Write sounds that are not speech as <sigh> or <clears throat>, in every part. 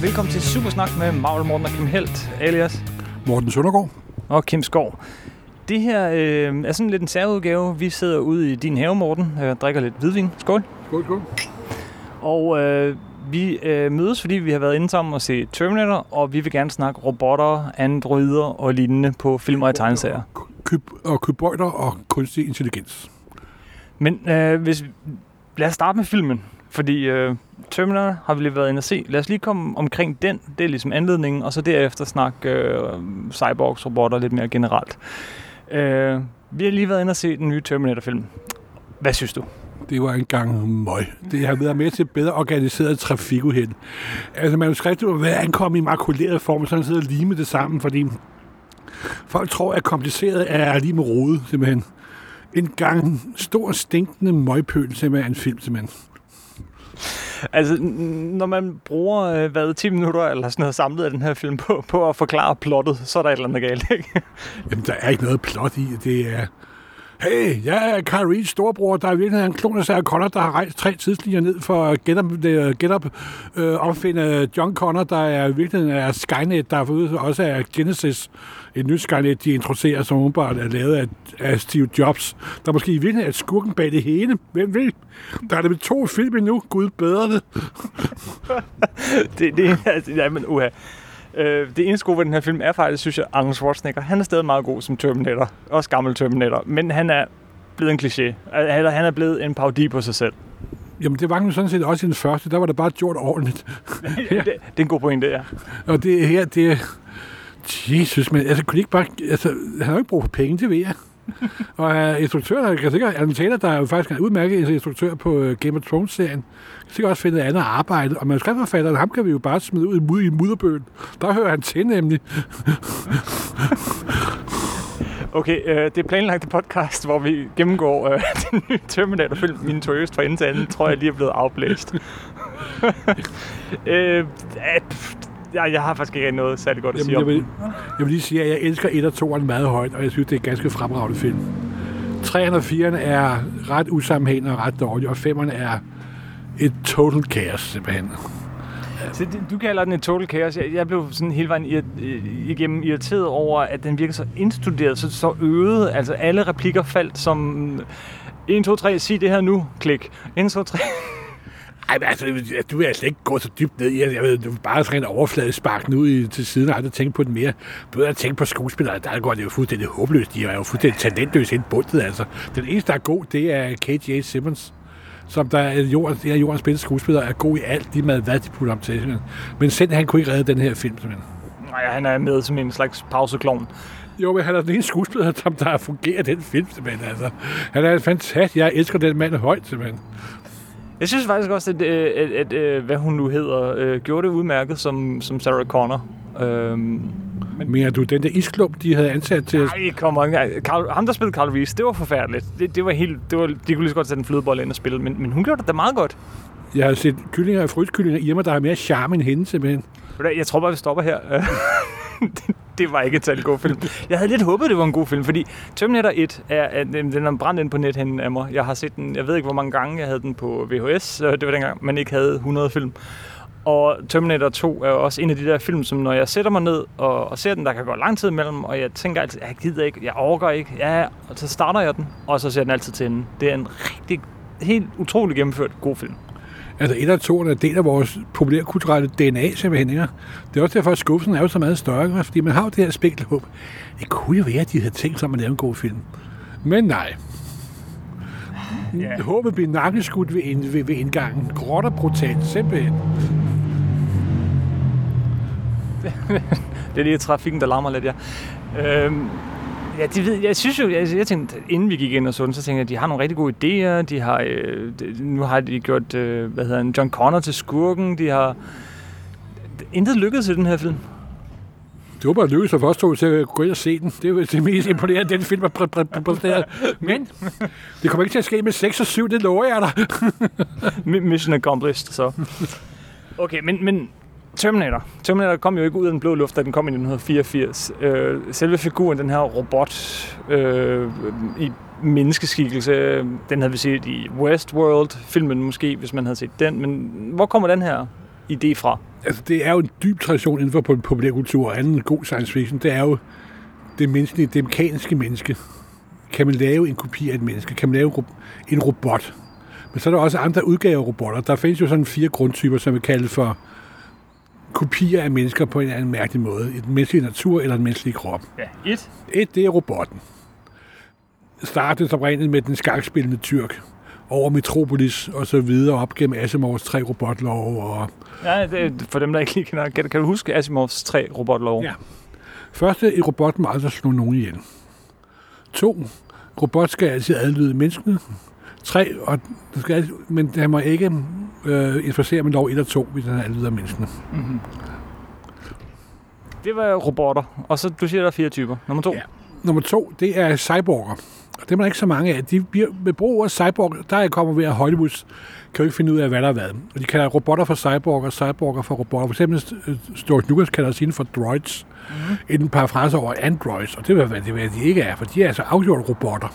og velkommen til Supersnak med Marvel Morten og Kim Helt, alias Morten Søndergaard. og Kim Skov. Det her øh, er sådan lidt en særudgave. Vi sidder ude i din have, Morten, og drikker lidt hvidvin. Skål. Skål, skål. Og øh, vi øh, mødes, fordi vi har været inde sammen og se Terminator, og vi vil gerne snakke robotter, androider og lignende på film og tegneserier. Og kybøjter og kunstig intelligens. Men øh, hvis, lad os starte med filmen, fordi øh, Terminator har vi lige været inde og se. Lad os lige komme omkring den, det er ligesom anledningen, og så derefter snakke øh, cyborgs, robotter lidt mere generelt. Øh, vi har lige været inde og se den nye Terminator-film. Hvad synes du? Det var engang møg. Det har været med til bedre organiseret trafikuheld. Altså manuskriptet var ved at ankomme i makuleret form, så han sidder lige med det sammen, fordi folk tror, at kompliceret er lige med rode, simpelthen. En gang stor, stinkende møgpøl, simpelthen en film, simpelthen. Altså, når man bruger, øh, hvad, 10 minutter eller sådan noget samlet af den her film på, på at forklare plottet, så er der et eller andet galt, ikke? Jamen, der er ikke noget plot i. Det er... Hey, jeg er Kyle Reeds storebror, der er i virkeligheden en klon af Sarah Connor, der har rejst tre tidslinjer ned for at get up, uh, get up opfinde øh, øh, John Connor, der er i virkeligheden er Skynet, der for også er Genesis, et nyt Skynet, de introducerer, som åbenbart er lavet af, af Steve Jobs, der måske i virkeligheden er skurken bag det hele. Hvem ved? Der er det med to film endnu. Gud bedre det. <laughs> det, det altså, ja, men uha. Øh, det eneste gode ved den her film er faktisk, synes jeg, Arnold Schwarzenegger. Han er stadig meget god som Terminator. Også gammel Terminator. Men han er blevet en kliché. Eller han er blevet en parodi på sig selv. Jamen, det var jo sådan set også i den første. Der var det bare gjort ordentligt. <laughs> det, det er en god pointe, ja. Og det her, det er... Jesus, men altså, kunne de ikke bare... Altså, han har jo ikke brug for penge, det ved <laughs> jeg. og uh, instruktøren, der kan sikkert... Alan Taylor, der er jo faktisk en udmærket instruktør på uh, Game of Thrones-serien, sikkert også finde et andet arbejde. Og manuskriptforfatteren, ham kan vi jo bare smide ud i, i mudderbøen. Der hører han til, nemlig. <laughs> Okay, øh, det er planlagt podcast, hvor vi gennemgår øh, <laughs> den nye Terminator-film, min tøjøst fra ende til anden, tror jeg lige er blevet afblæst. <laughs> øh, jeg, jeg har faktisk ikke noget særligt godt at sige Jamen, jeg, om vil, jeg vil lige sige, at jeg elsker 1 og 2'eren meget højt, og jeg synes, det er en ganske fremragende film. 3'eren og 4'eren er ret usammenhængende og ret dårlige, og 5'eren er et total chaos, simpelthen. Så du kalder den et total chaos. Jeg, jeg blev sådan hele vejen igennem irriteret over, at den virker så indstuderet, så, så øvet. Altså alle replikker faldt som 1, 2, 3, sig det her nu, klik. 1, 2, 3. Ej, men altså, du vil altså ikke gå så dybt ned i, jeg ved, du vil bare sådan en overflade sparke ud i, til siden, og aldrig tænke på det mere. Bedre at tænke på skuespillere, der går det jo fuldstændig håbløst. De er jo fuldstændig talentløse ind bundet, altså. Den eneste, der er god, det er KJ Simmons som der er jordens, er jordens bedste skuespiller, er god i alt, lige med hvad de putter om til. Simpelthen. Men selv han kunne ikke redde den her film, simpelthen. Nej, han er med som en slags pauseklovn. Jo, men han er den eneste skuespiller, som der fungerer den film, simpelthen. Altså, han er fantastisk. Jeg elsker den mand højt, simpelthen. Jeg synes faktisk også, at, at, at, at, at hvad hun nu hedder, øh, gjorde det udmærket som, som Sarah Connor. Øhm, men mener du, den der isklump, de havde ansat til... Nej, kom on. Carl, ham, der spillede Carl Reese, det var forfærdeligt. Det, det var helt... Det var, de kunne lige så godt sætte en flødebold ind og spille, men, men hun gjorde det da meget godt. Jeg har set kyllinger og frystkyllinger i mig, der har mere charme end hende, simpelthen. Jeg tror bare, vi stopper her. det, <laughs> det var ikke et særlig god film. Jeg havde lidt håbet, det var en god film, fordi Terminator 1 er, er den er brændt ind på nethænden af mig. Jeg har set den, jeg ved ikke, hvor mange gange jeg havde den på VHS. Det var dengang, man ikke havde 100 film. Og Terminator 2 er også en af de der film, som når jeg sætter mig ned og, og ser den, der kan gå lang tid imellem, og jeg tænker altid, jeg gider ikke, jeg overgår ikke, ja, og så starter jeg den, og så ser den altid til enden. Det er en rigtig, helt utrolig gennemført god film. Altså, et og to er del af vores populærkulturelle DNA, simpelthen. Ikke? Det er også derfor, at skuffelsen er jo så meget større, fordi man har jo det her spekkelhåb. Det kunne jo være, at de havde tænkt sig at lave en god film. Men nej. Yeah. Håbet blev nakkeskudt ved, ind, ved, ved indgangen. Gråt og brutalt, simpelthen. Det er lige trafikken, der larmer lidt, ja. Øhm, ja, de ved, jeg synes jo, jeg, jeg tænkte, inden vi gik ind og så den, så tænkte jeg, at de har nogle rigtig gode idéer. De har, øh, de, nu har de gjort, øh, hvad hedder han, John Connor til skurken. De har... Intet lykkedes i den her film. Det var bare lykkedes for os to til at gå ind og se den. Det er det mest imponerende, den film er præsteret. Men det kommer ikke til at ske med 6 og 7, det lover jeg dig. Mission accomplished, så. Okay, men, men Terminator. Terminator kom jo ikke ud af den blå luft, da den kom i 1984. Øh, selve figuren, den her robot øh, i menneskeskikkelse, den havde vi set i Westworld, filmen måske, hvis man havde set den. Men hvor kommer den her? idé fra? Altså, det er jo en dyb tradition inden for populærkultur og anden god science fiction. Det er jo det menneskelige, det mekaniske menneske. Kan man lave en kopi af et menneske? Kan man lave en robot? Men så er der også andre udgaver af robotter. Der findes jo sådan fire grundtyper, som vi kalder for kopier af mennesker på en eller anden mærkelig måde. Et menneskelig natur eller en menneskelig krop. Ja, et. Et, det er robotten. Startede oprindeligt med den skakspillende tyrk over Metropolis og så videre op gennem Asimovs tre robotlove. Og Ja, det, er- for dem, der ikke lige kender, kan, kan du huske Asimovs tre robotlov? Ja. første, en robot må aldrig slå nogen ihjel. To, robot skal altid adlyde menneskene. Tre, og skal, men han må ikke øh, interfere med lov 1 og 2, hvis han adlyder menneskene. Det var robotter. Og så, du siger, der er fire typer. Nummer to. Ja. Nummer to, det er cyborger. Og dem er der ikke så mange af. De bliver, med brug af cyborg, der er kommer ved, at Hollywood kan jo ikke finde ud af, hvad der er hvad. Og de kalder robotter for cyborger, og cyborger for robotter. For eksempel øh, George Lucas kalder sine for droids. Mm-hmm. En parafrase over androids, og det er, hvad, det, hvad de ikke er, for de er altså afgjort robotter.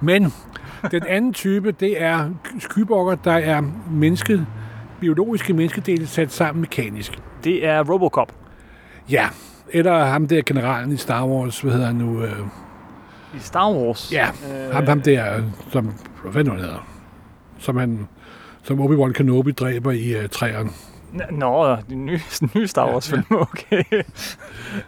Men den anden type, det er skyborger, der er mennesket, biologiske menneskedele sat sammen mekanisk. Det er Robocop. Ja, eller ham der generalen i Star Wars, hvad hedder han nu? Øh, I Star Wars. Ja, øh, ham, ham der, som, hvad nu han hedder, som han, som Obi-Wan Kenobi dræber i uh, træerne. Nå, den nye, den <laughs> nye Star Wars film, <laughs> okay.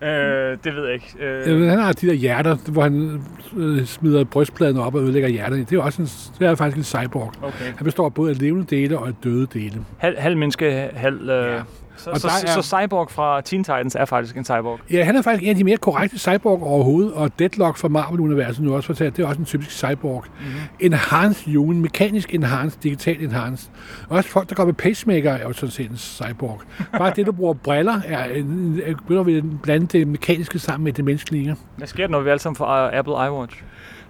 øh, det ved jeg ikke. Øh, Øh. Han har de der hjerter, hvor han øh, smider brystpladen op og ødelægger hjerterne. Det er også en, det er faktisk en cyborg. okay. Han består både af levende dele og af døde dele. Halv, halv menneske, halv... Øh, Ja. Så, Og så, er- så Cyborg fra Teen Titans er faktisk en cyborg. Ja, han er faktisk en af de mere korrekte cyborg overhovedet, og Deadlock fra Marvel-universet nu også fortalt, det er også en typisk cyborg. Mm-hmm. Enhanced human, mekanisk enhanced, digital enhanced. Også folk, der går med pacemaker, er jo sådan set en cyborg. Bare det, du bruger briller, er en, er- begynder vi at blande det mekaniske sammen med det menneskelige. Hvad sker der, når vi alle sammen får uh, Apple iWatch?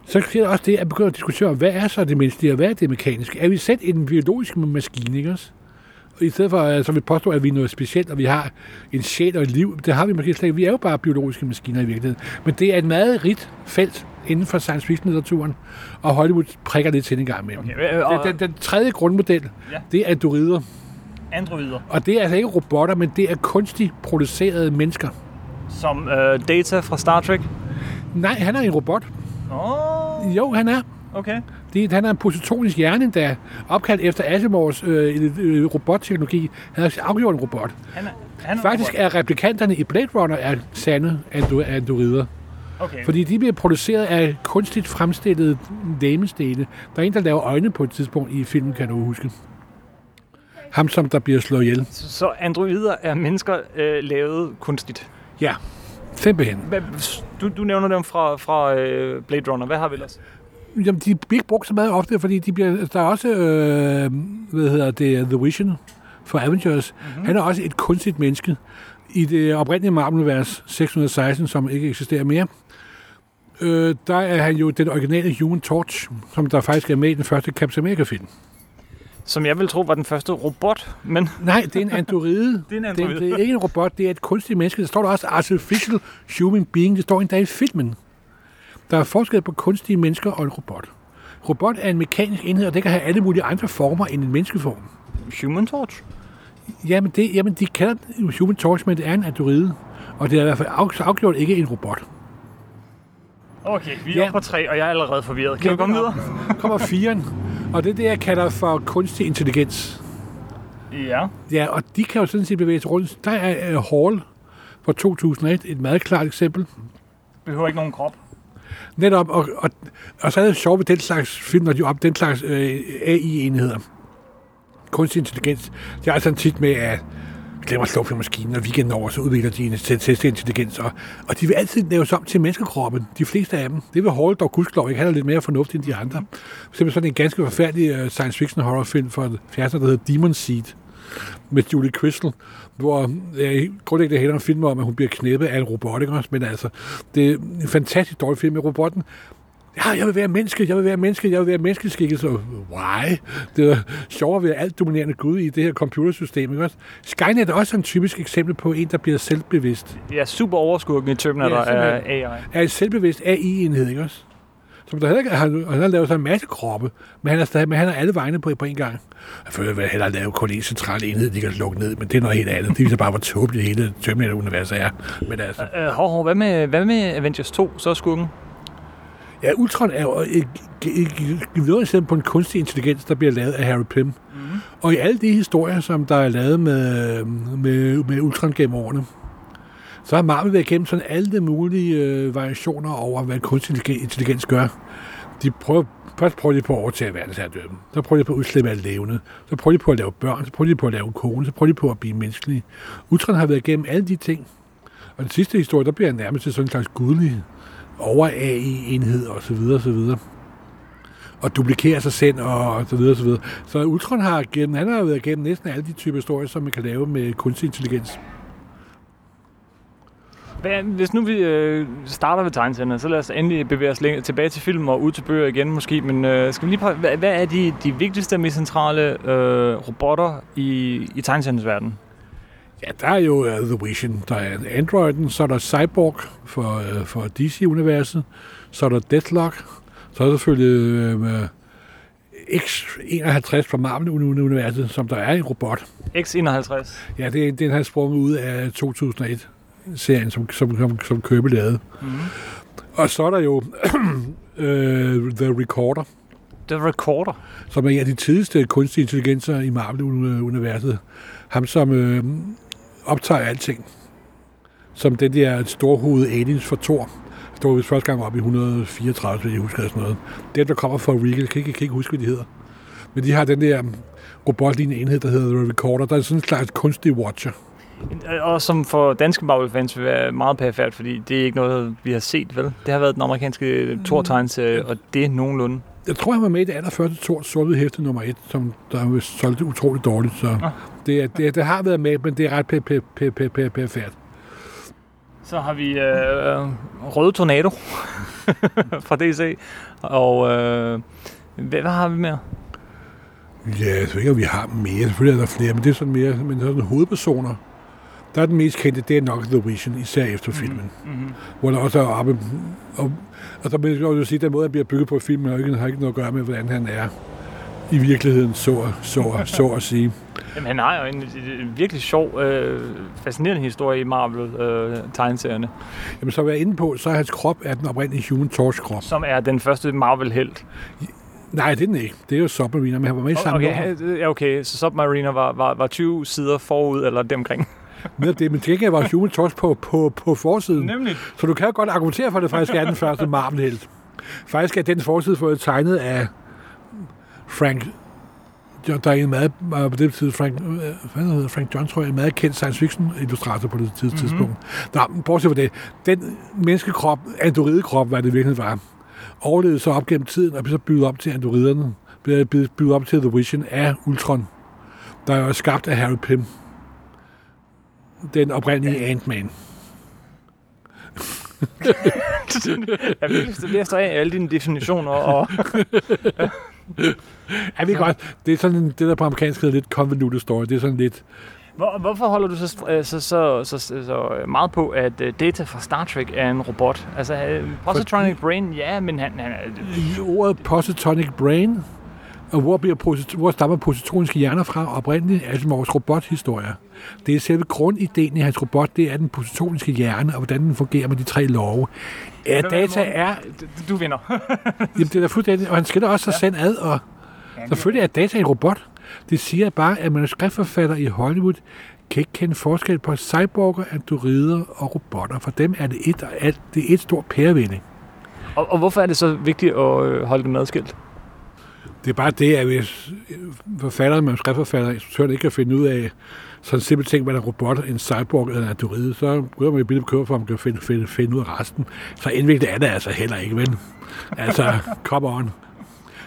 Så sker der også det, at begynde at diskutere, hvad er så det menneskelige, og hvad er det mekaniske? Er vi selv en biologisk maskine, ikke også? I stedet for, øh, som vi påstår, at vi er noget specielt, og vi har en sjæl og et liv, det har vi måske slet ikke. Vi er jo bare biologiske maskiner i virkeligheden. Men det er et meget rigt felt inden for science fiction-litteraturen, og Hollywood prikker det til en gang med. Okay. Og, Den, den, tredje grundmodel, Ja. det er androider. androider, Og det er altså ikke robotter, men det er kunstigt producerede mennesker. som øh, Data fra Star Trek. Nej, han er en robot. Oh, Jo, han er. Okay. Det, han er en positonisk hjerne, der er opkaldt efter Asimovs øh, øh, robotteknologi. Han er afgjort en robot. Han er, han er Faktisk er replikanterne i Blade Runner er sande andro- androider. Okay. Fordi de bliver produceret af kunstigt fremstillede damestene. Der er en, der laver øjne på et tidspunkt i filmen, kan du huske. Ham, som der bliver slået ihjel. Så, androider er mennesker øh, lavet kunstigt. Ja, simpelthen. Du, du nævner dem fra, fra øh, Blade Runner. Hvad har vi ellers? Jamen, de bliver ikke brugt så meget ofte, fordi de bliver, der er også, øh, hvad hedder det, The Vision for Avengers. Mm-hmm. Han er også et kunstigt menneske i det oprindelige Marvel-univers 616, som ikke eksisterer mere. Øh, der er han jo den originale Human Torch, som der faktisk er med i den første Captain America-film. Som jeg vil tro var den første robot, men Nej, det er en androide. <laughs> Det er en Det, androide. det er ikke en robot, det er et kunstigt menneske. Der står der også artificial human being. Det står endda i filmen. Der er forskel på kunstige mennesker og en robot. Robot er en mekanisk enhed, og det kan have alle mulige andre former end en menneskeform. Human Torch. Jamen, det, jamen de kalder det Human Torch, men det er en androide. Og det er i hvert fald af- afgjort ikke en robot. Okay, vi er Ja. på tre, og jeg er allerede forvirret. Kan vi komme videre? <laughs> kommer firen, og det er det, jeg kalder for kunstig intelligens. Ja. Ja, og de kan jo sådan set bevæge sig rundt. Der er uh, Hall fra 2001 et meget klart eksempel. Behøver ikke nogen krop. Netop, og, og, og så er det sjovt ved den slags film, når de op den slags øh, AI-enheder. Kunstig intelligens. Det er altså tit med, at glemmer at slå for maskinen, og weekenden over, så udvikler de en selvstændig intelligens. Og, og de vil altid laves om til menneskekroppen, de fleste af dem. Det vil Hall dog gudskelov ikke. Han er lidt mere fornuftig end de andre. For eksempel sådan en ganske forfærdelig uh, science fiction horrorfilm fra 70'erne, der hedder Demon Seed med Julie Crystal, hvor øh, grundlæggende handler om film om, at hun bliver knæppet af en robot, ikke også? Men altså, det er en fantastisk dårlig film med robotten. Ja, jeg vil være menneske, jeg vil være menneske, jeg vil være menneskeskikkelse. Why? Det er sjovere at være alt dominerende gud i det her computersystem, ikke også? Skynet er også en typisk eksempel på en, der bliver selvbevidst. Ja, super overskurken i Terminator Ja, simpelthen. er AI. Er en selvbevidst AI-enhed, ikke også? Som der heller ikke, han, han har lavet sig en masse kroppe, men han er, stadig, men han er alle vegne på, på en gang. Jeg føler, at han hellere lave kun en central enhed, de kan lukke ned, men det er noget helt andet. Det viser bare, hvor tåbeligt hele Terminator-universet er. Men altså, Øh, hov, hov, hvad med, hvad med Avengers 2, så skurken? ja, Ultron er jo et, et, et, et eksempel på en kunstig intelligens, der bliver lavet af Harry Pym. Mm-hmm. Og i alle de historier, som der er lavet med, med, med Ultron gennem årene, så har Marvel været igennem sådan alle de mulige øh, variationer over, hvad kunstig intelligens gør. De prøver, først prøver de på at overtage verdensherredømmen. Så prøver de på at udslippe alt levende. Så prøver de på at lave børn. Så prøver de på at lave en kone. Så prøver de på at blive menneskelige. Ultron har været igennem alle de ting. Og den sidste historie, der bliver nærmest til sådan en slags gudlig over AI-enhed og så videre og så videre. Og duplikerer sig selv og, og så videre og så videre. Så Ultron har gennem, han har været igennem næsten alle de typer historier, som man kan lave med kunstig intelligens. Hvad, hvis nu vi øh, starter ved tegneserierne, så lad os endelig bevæge os tilbage til film og ud til bøger igen måske. Men øh, skal vi lige prøve, hvad, hvad er de, de vigtigste og mest centrale øh, robotter i, i tegneseriernes verden? Ja, der er jo uh, The Vision, der er Androiden, så er der Cyborg for, uh, for DC-universet, så er der Deathlock, så er der selvfølgelig uh, X51 fra Marvel-universet, som der er en robot. X51. Ja, det er den har sprunget ud af 2001-serien, som, som, som, som Købe lavede. Mm-hmm. Og så er der jo uh, <clears throat> The Recorder, The Recorder. som er en af de tidligste kunstige intelligenser i Marvel-universet. Ham, som øh, optager alting. Som den der storhovede aliens for Thor. Det var vist første gang op i 134, hvis jeg husker sådan noget. Det, der kommer fra Regal, kan ikke, kan ikke huske, hvad de hedder. Men de har den der robotlignende enhed, der hedder The Recorder. Der er sådan en slags kunstig watcher. Og som for danske Marvel-fans vil være meget perifært, fordi det er ikke noget, vi har set, vel? Det har været den amerikanske Thor-tegneserie, og det er nogenlunde. Jeg tror, han var med i det allerførste Thor sort hæfte nummer et, som der solgte utroligt dårligt. Så Ah. det, er- det, det, har været med, men det er ret pe- pe- pe- pe- pe- perifært. Så har vi øh, Røde Tornado <laughs> fra DC. Og øh, hvad, hvad har vi mere? Ja, jeg ved ikke, om vi har mere. Selvfølgelig er der flere, men det er sådan mere men sådan hovedpersoner. Der er den mest kendte, det er nok The Vision, især efter filmen. Mm-hmm. Hvor der også er oppe... Og, og der vil jeg jo sige, at den måde, han bliver bygget på filmen, har ikke, har ikke noget at gøre med, hvordan han er i virkeligheden, så, så, så at sige. <laughs> Jamen, han har jo en, en virkelig sjov, øh, fascinerende historie i Marvel-tegneserierne, Jamen, som jeg er inde på, så er hans krop er den oprindelige Human Torch-krop. som er den første Marvel-helt. Nej, det er den ikke. Det er jo Submariner, men han var med i samme Okay, nummer. ja, okay, så Submariner var, var, var 20 sider forud, eller demkring. Med det, men til gengæld var Human Torch på, på, på forsiden. Nemlig. Så du kan jo godt argumentere for, at det faktisk er den første Marvel-helt. Faktisk er den forside fået tegnet af Frank der er en meget, på det tid, Frank, øh, hvad hedder Frank John, tror jeg, en meget kendt science fiction illustrator på det tids- tidspunkt. Nå, men bortset fra det, den menneskekrop, androidekrop, hvad det virkelig var, overlevede så op gennem tiden, og blev så bygget op til androiderne, blev bygget op til The Vision af Ultron, der er skabt af Harry Pym, den oprindelige Ant-Man. Jeg at stå af alle dine definitioner. Og, <laughs> Jeg ved godt, det er sådan det der på amerikansk hedder lidt convoluted story. Det er sådan lidt, hvor, hvorfor holder du så, så, så, så, så, så meget på, at øh, Data fra Star Trek er en robot? Altså, øh, Positronic Brain, ja, men han, han ordet positonic brain, og hvor, bliver hvor stammer positroniske hjerner fra oprindeligt, altså vores robothistorie. Det er selve grundideen i hans robot, det er den positoniske hjerne, og hvordan den fungerer med de tre love. Ja, data er, Du vinder. <laughs> jamen det er da fuldstændig, og han skiller også sig selv ad, og selvfølgelig er data en robot. Det siger bare, at manuskriptforfatter i Hollywood kan ikke kende forskel på cyborger, androider og robotter. For dem er det et og alt. Det er et stort pærevælling. og, og hvorfor er det så vigtigt at øh, holde dem adskilt? Det er bare det, at hvis forfatteren, manuskriptforfatter, instruktøren ikke kan finde ud af sådan en simpel ting, hvad en er robot, en cyborg eller en android, så begynder man jo billigt bekymret for, om man kan finde, finde, finde ud af resten. Så indviklet er det altså heller ikke, vel? Altså, <laughs> come on.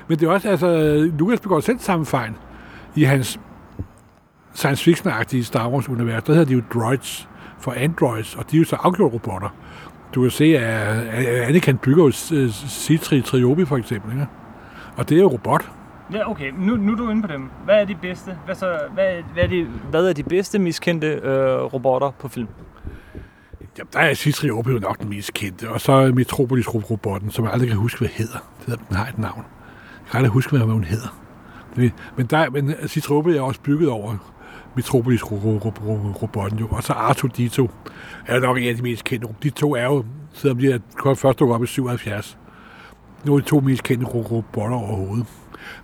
Men det er også, altså, Lukas begår selv samme fejl i hans science fiction-agtige Star Wars-univers. Der hedder de jo droids for androids, og de er jo så afgjort robotter. Du kan se, at at Anakin bygger jo øh, C-3 Triobi for eksempel, ikke? Og det er jo robot. Ja, okay. Nu, nu er du inde på dem. Hvad er de bedste? Hvad, så, hvad, hvad, er, de, hvad er de bedste miskendte øh, robotter på film? Jamen, der er Citriope jo nok den mest kendte, og så Metropolis-robotten, som jeg aldrig kan huske, hvad hedder. Det hedder, den har et navn. Jeg kan aldrig huske, hvad hun hedder. Men, der, men Citrope er også bygget over Metropolis-robotten jo. Og så Arto Dito er nok en af de mest kendte. De to er jo, selvom de er først dukket op i 77, nogle af de to mest kendte robotter overhovedet.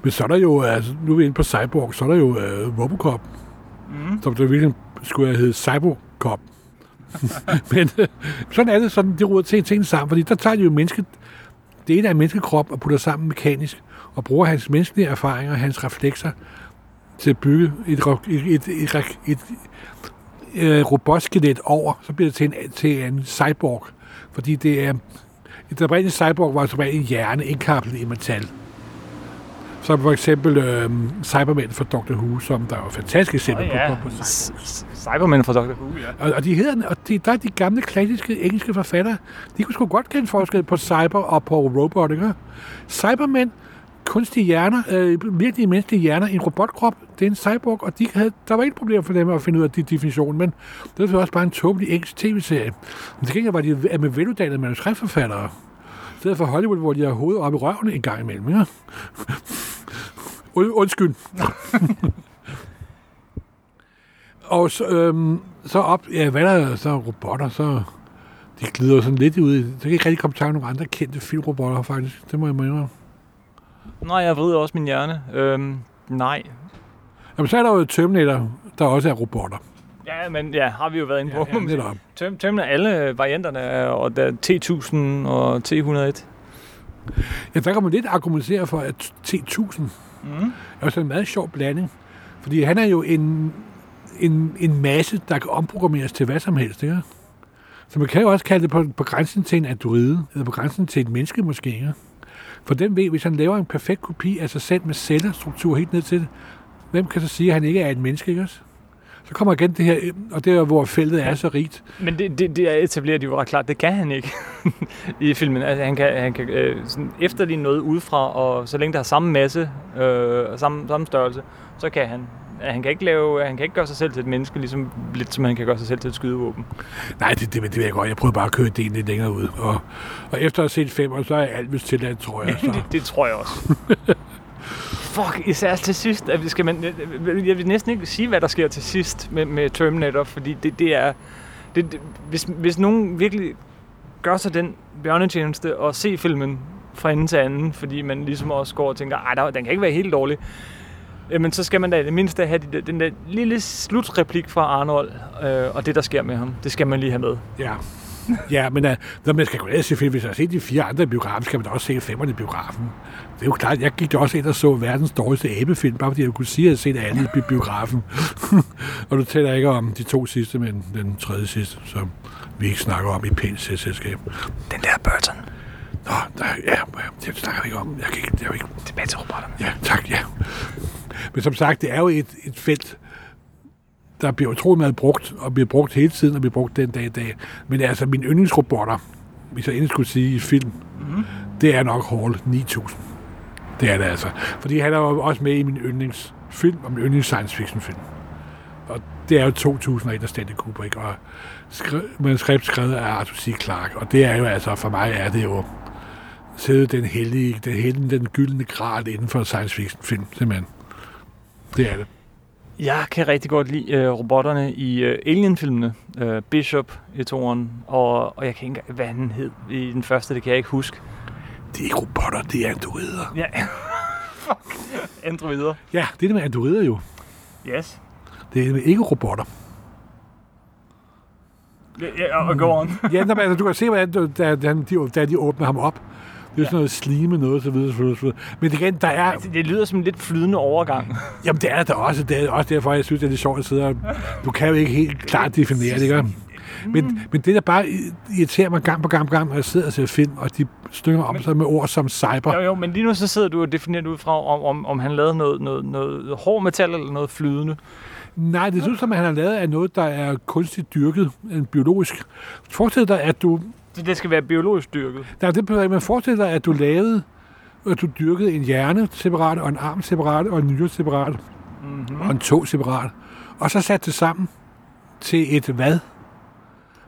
Men så er der jo, altså, nu er vi inde på Cyborg, så er der jo uh, Robocop, mm. som der virkelig skulle have heddet Cybercop. <laughs> Men uh, sådan er det, sådan, det ruder ting, ting sammen, fordi der tager de jo mennesket, det ene er menneskekrop og putter sammen mekanisk, og bruger hans menneskelige erfaringer og hans reflekser til at bygge et, et, et, et, et, et robotskelet over, så bliver det til en, til en cyborg. Fordi det er... Et oprindeligt cyborg var som en hjerne indkapslet i metal. Som for eksempel øh, Cyberman fra Dr. Who, som der er fantastisk eksempel oh, ja. på. på Cyberman fra Dr. Who, ja. Og, og de hedder, og de, der er de gamle klassiske engelske forfattere, de kunne sgu godt kende forskel på cyber og på robot, ikke? Cyberman kunstige hjerner, øh, virkelig menneskelige hjerner, en robotkrop, det er en cyborg, og de havde, der var ikke problem for dem at finde ud af de definition, men det var også bare en tåbelig engelsk tv-serie. Men til gengæld var de med veluddannede manuskriptforfattere. I stedet for Hollywood, hvor de har hovedet op i røven en gang imellem. Ja? Undskyld. <laughs> og så, øhm, så op, ja, hvad der så robotter, så de glider sådan lidt ud. Så kan ikke rigtig komme til nogle andre kendte filmrobotter, faktisk. Det må jeg indrømme. Nej, jeg vrider også min hjerne. Øhm, nej. Jamen, så er der jo Terminator, der også er robotter. Ja, men ja, har vi jo været inde på. Ja, ja, Terminator, alle varianterne, og der er T1000 og T101. Ja, der kan man lidt argumentere for, at T1000 mm. er også en meget sjov blanding. Fordi han er jo en, en, en masse, der kan omprogrammeres til hvad som helst, ikke? Så man kan jo også kalde det på, på grænsen til en androide, eller på grænsen til et menneske måske, ikke? For den ved, hvis han laver en perfekt kopi af sig selv med cellestruktur helt ned til det, hvem kan så sige, at han ikke er et menneske, ikke også? Så kommer igen det her, og det er, hvor feltet er så rigt. Men det, det, det etablerer de jo ret klart, det kan han ikke <laughs> i filmen. Altså, han kan, han kan øh, sådan efterligne noget udefra, og så længe der har samme masse øh, og samme, samme størrelse, så kan han han kan ikke lave, han kan ikke gøre sig selv til et menneske, ligesom lidt som han kan gøre sig selv til et skydevåben. Nej, det, det, det ved jeg godt. Jeg prøvede bare at køre det lidt længere ud. Og, og efter at have set fem år, så er alt vist tilladt, tror jeg. Så. det, <laughs> det, tror jeg også. <laughs> Fuck, især til sidst. At vi skal man, jeg vil næsten ikke sige, hvad der sker til sidst med, med Terminator, fordi det, det er... Det, det, hvis, hvis nogen virkelig gør sig den bjørnetjeneste og se filmen fra ende til anden, fordi man ligesom også går og tænker, ej, den kan ikke være helt dårlig jamen så skal man da i det mindste have den der lille slutreplik fra Arnold, øh, og det, der sker med ham. Det skal man lige have med. Ja. ja, men uh, når man skal gå ned og se film, hvis jeg har set de fire andre biografer, skal man da også se femmerne i biografen. Det er jo klart, jeg gik også ind og så verdens dårligste æbefilm, bare fordi jeg kunne sige, at jeg havde set alle i biografen. <laughs> og du taler ikke om de to sidste, men den tredje sidste, som vi ikke snakker om i pænt selskab. Den der Burton. Nå, der, ja, det snakker vi ikke om. Jeg kan ikke, jeg er ikke... Tilbage til robotterne. Ja, tak, ja. Men som sagt, det er jo et, et felt, der bliver utrolig meget brugt, og bliver brugt hele tiden, og bliver brugt den dag i dag. Men altså, min yndlingsrobotter, hvis jeg endelig skulle sige i film, mm-hmm. det er nok Hall 9000. Det er det altså. Fordi han er jo også med i min yndlingsfilm, og min yndlings science fiction film. Og det er jo 2001 af Stanley Kubrick, og skri- manuskript skrevet af Arthur C. Clarke. Og det er jo altså, for mig er det jo sidde den heldige, den, heldige, den gyldne grad inden for science fiction film, simpelthen. Det er det. Jeg kan rigtig godt lide uh, robotterne i uh, Alien-filmene. Uh, Bishop i toren, og, og jeg kan ikke hvad han hed i den første, det kan jeg ikke huske. Det er ikke robotter, det er androider. Ja, <laughs> fuck. Androider. Ja, det er det med androider jo. Yes. Det er ikke robotter. Ja, ja og go on. ja, men, altså, du kan se, hvordan da, da, de, da de åbner ham op, det er sådan noget slime noget, så videre, så videre, så videre. Men igen, der er... Altså, det lyder som en lidt flydende overgang. <laughs> Jamen, det er der også. Det er også derfor, jeg synes, det er lidt sjovt at sidde og... Du kan jo ikke helt klart definere det, ikke? Men, mm. men det, der bare irriterer mig gang på gang på gang, når jeg sidder og ser film, og de stykker om sig med ord som cyber. Jo, jo, men lige nu så sidder du og definerer ud fra, om, om, om han lavede noget, noget, noget hård metal eller noget flydende. Nej, det synes som, at han har lavet af noget, der er kunstigt dyrket, en biologisk. Forestil dig, at du så det skal være biologisk dyrket? Nej, det behøver Man forestiller dig, at du lavede, at du dyrkede en hjerne separat, og en arm separat, og en nyre separat, mm-hmm. og en tog separat, og så satte det sammen til et hvad?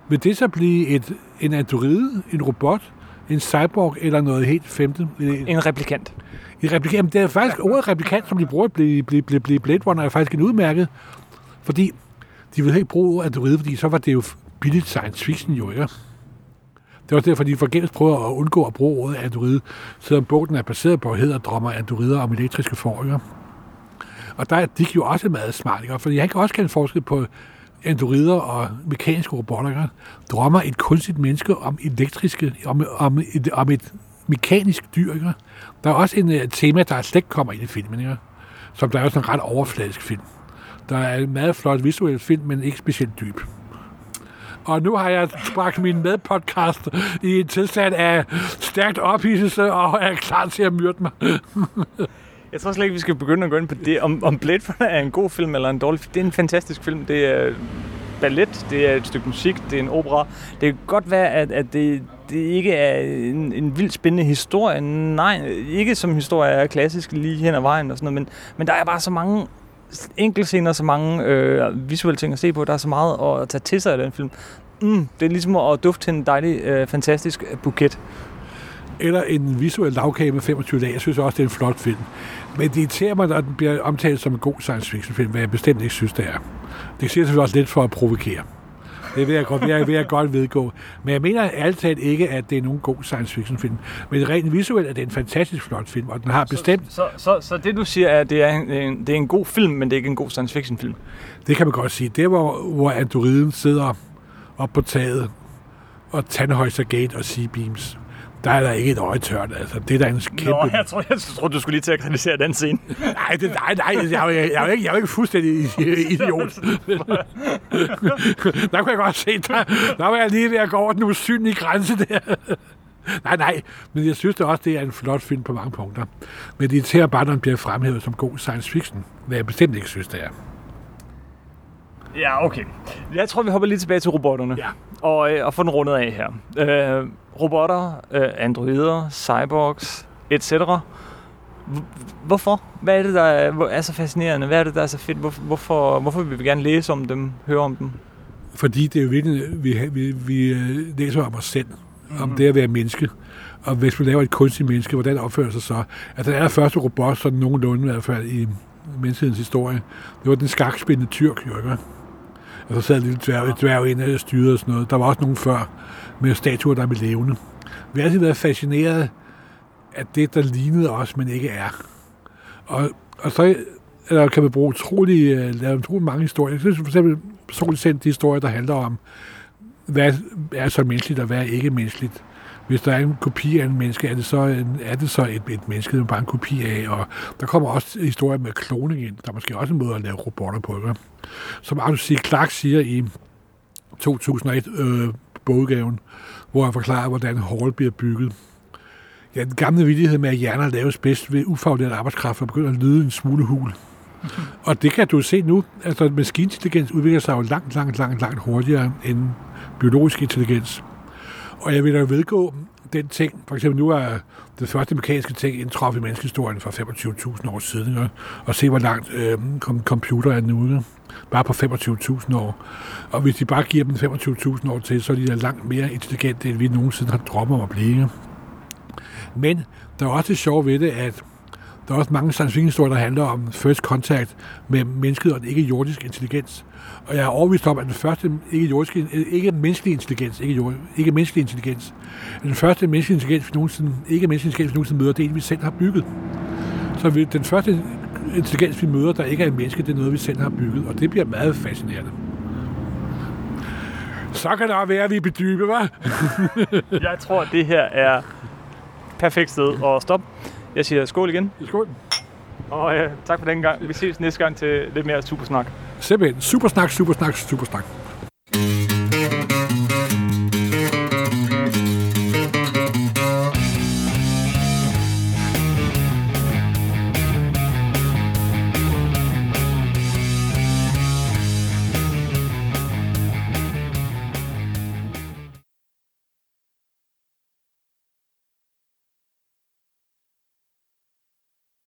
Vil det så blive et, en androide, en robot, en cyborg eller noget helt femte? En replikant. En replikant, det er faktisk ordet replikant, som de bruger i Blade, Blade, Blade, Blade Runner, er faktisk en udmærket, fordi de ville ikke bruge ordet androide, fordi så var det jo billigt science fiction jo, ikke? Det er også derfor, de forgæves prøver at undgå at bruge ordet anduride, selvom bogen er baseret på hedder drømmer andurider om elektriske forringer. Og der er Dick jo også meget smart, ikke? fordi han kan også kende forskel på androider og mekaniske robotter. Ikke? Drømmer et kunstigt menneske om elektriske, om, om, et, om et mekanisk dyr. Ikke? Der er også en uh, tema, der slet ikke kommer ind i filmen, ikke? som der er også en ret overfladisk film. Der er en meget flot visuel film, men ikke specielt dyb. Og nu har jeg bragt min medpodcast i en tilstand af stærkt ophidselse og er klar til at myrde mig. Jeg tror slet ikke, vi skal begynde at gå ind på det. Om, om Blade Runner er en god film eller en dårlig film. Det er en fantastisk film. Det er ballet, det er et stykke musik, det er en opera. Det kan godt være, at, at det, det ikke er en, en vildt spændende historie. Nej, ikke som historie er klassisk lige hen ad vejen og sådan noget, men, men der er bare så mange enkeltscener, så mange øh, visuelle ting at se på. Der er så meget at tage til sig af den film. Mm, det er ligesom at dufte til en dejlig, øh, fantastisk buket. Eller en visuel lavkage med 25 dage. Jeg synes også, det er en flot film. Men det irriterer mig, at den bliver omtalt som en god science fiction film, hvad jeg bestemt ikke synes, det er. Det siger selvfølgelig også lidt for at provokere. Det vil jeg godt, jeg, vil jeg godt vedgå. Men jeg mener altid ikke, at det er nogen god science fiction film. Men rent visuelt er det en fantastisk flot film, og den har bestemt... Så, så, så, så det du siger er, at det er, en, det er en god film, men det er ikke en god science fiction film? Det kan man godt sige. Det hvor, hvor androiden sidder op på taget og tandhøjser gate og sea beams der er der ikke et øje tørt. Altså, det er der en kæmpe... Nå, jeg tror, jeg tror, du skulle lige til at kritisere den scene. nej, det, nej, nej, jeg, jeg, jeg, jeg, er ikke, jeg er ikke fuldstændig idiot. <laughs> der kunne jeg godt se, der, der var jeg lige ved at gå over den usynlige grænse der. nej, nej, men jeg synes det også, det er en flot film på mange punkter. Men det irriterer bare, når den bliver fremhævet som god science fiction, hvad jeg bestemt ikke synes, det er. Ja, okay. Jeg tror, vi hopper lige tilbage til robotterne. Ja. Og, øh, og får den rundet af her. Øh, robotter, øh, androider, cyborgs, etc. Hvorfor? Hvad er det, der er så fascinerende? Hvad er det, der er så fedt? Hvorfor, hvorfor, hvorfor vil vi gerne læse om dem, høre om dem? Fordi det er jo virkelig, vi, vi, vi øh, læser om os selv, mm-hmm. om det at være menneske. Og hvis man laver et kunstigt menneske, hvordan opfører sig så? Altså, den første robot, sådan nogenlunde i hvert fald i menneskehedens historie, det var den skakspændende tyrk, jo ikke? Og så sad en lille dværg, dværg ind og styrede og sådan noget. Der var også nogen før med statuer, der blev levende. Vi har altid været fascineret af det, der lignede os, men ikke er. Og, og så eller kan man bruge utrolig, øh, lave utrolig mange historier. Jeg synes for eksempel personligt sendt de historier, der handler om, hvad er så menneskeligt, og hvad er ikke menneskeligt. Hvis der er en kopi af en menneske, er det så, en, er det så et, et menneske, det er bare en kopi af. Og der kommer også historier med kloning ind. Der er måske også en måde at lave robotter på. Ikke? Som Arthur C. Clarke siger i 2001 øh, bogudgaven, hvor han forklarer, hvordan Hall bliver bygget. Ja, den gamle vidighed med, at hjerner laves bedst ved ufaglært arbejdskraft, og begynder at lyde en smule hul. <laughs> Og det kan du se nu. Altså, maskinintelligens udvikler sig jo langt, langt, langt, langt hurtigere end biologisk intelligens. Og jeg vil da vedgå den ting, for eksempel nu er det første mekaniske ting indtrådt i menneskehistorien for 25.000 år siden, ikke? og se hvor langt øh, computer er nu, ikke? bare på 25.000 år. Og hvis de bare giver dem 25.000 år til, så er de da langt mere intelligente, end vi nogensinde har drømt om at blive. Men der er også det sjove ved det, at der er også mange science der handler om first contact med mennesket og den ikke-jordisk intelligens. Og jeg er overbevist om, at den første ikke-jordiske, ikke-menneskelige intelligens, ikke, jord, ikke menneskelig intelligens, den første menneskelige intelligens, vi nogensinde, ikke menneskelig intelligens, vi nogensinde møder, det er en, vi selv har bygget. Så vi, den første intelligens, vi møder, der ikke er en menneske, det er noget, vi selv har bygget, og det bliver meget fascinerende. Så kan der være, at vi er bedybe, hva'? jeg tror, at det her er perfekt sted at stoppe. Jeg siger skål igen. Skål. Og øh, tak for den gang. Vi ses næste gang til lidt mere supersnak. Simpelthen. Supersnak, supersnak, supersnak.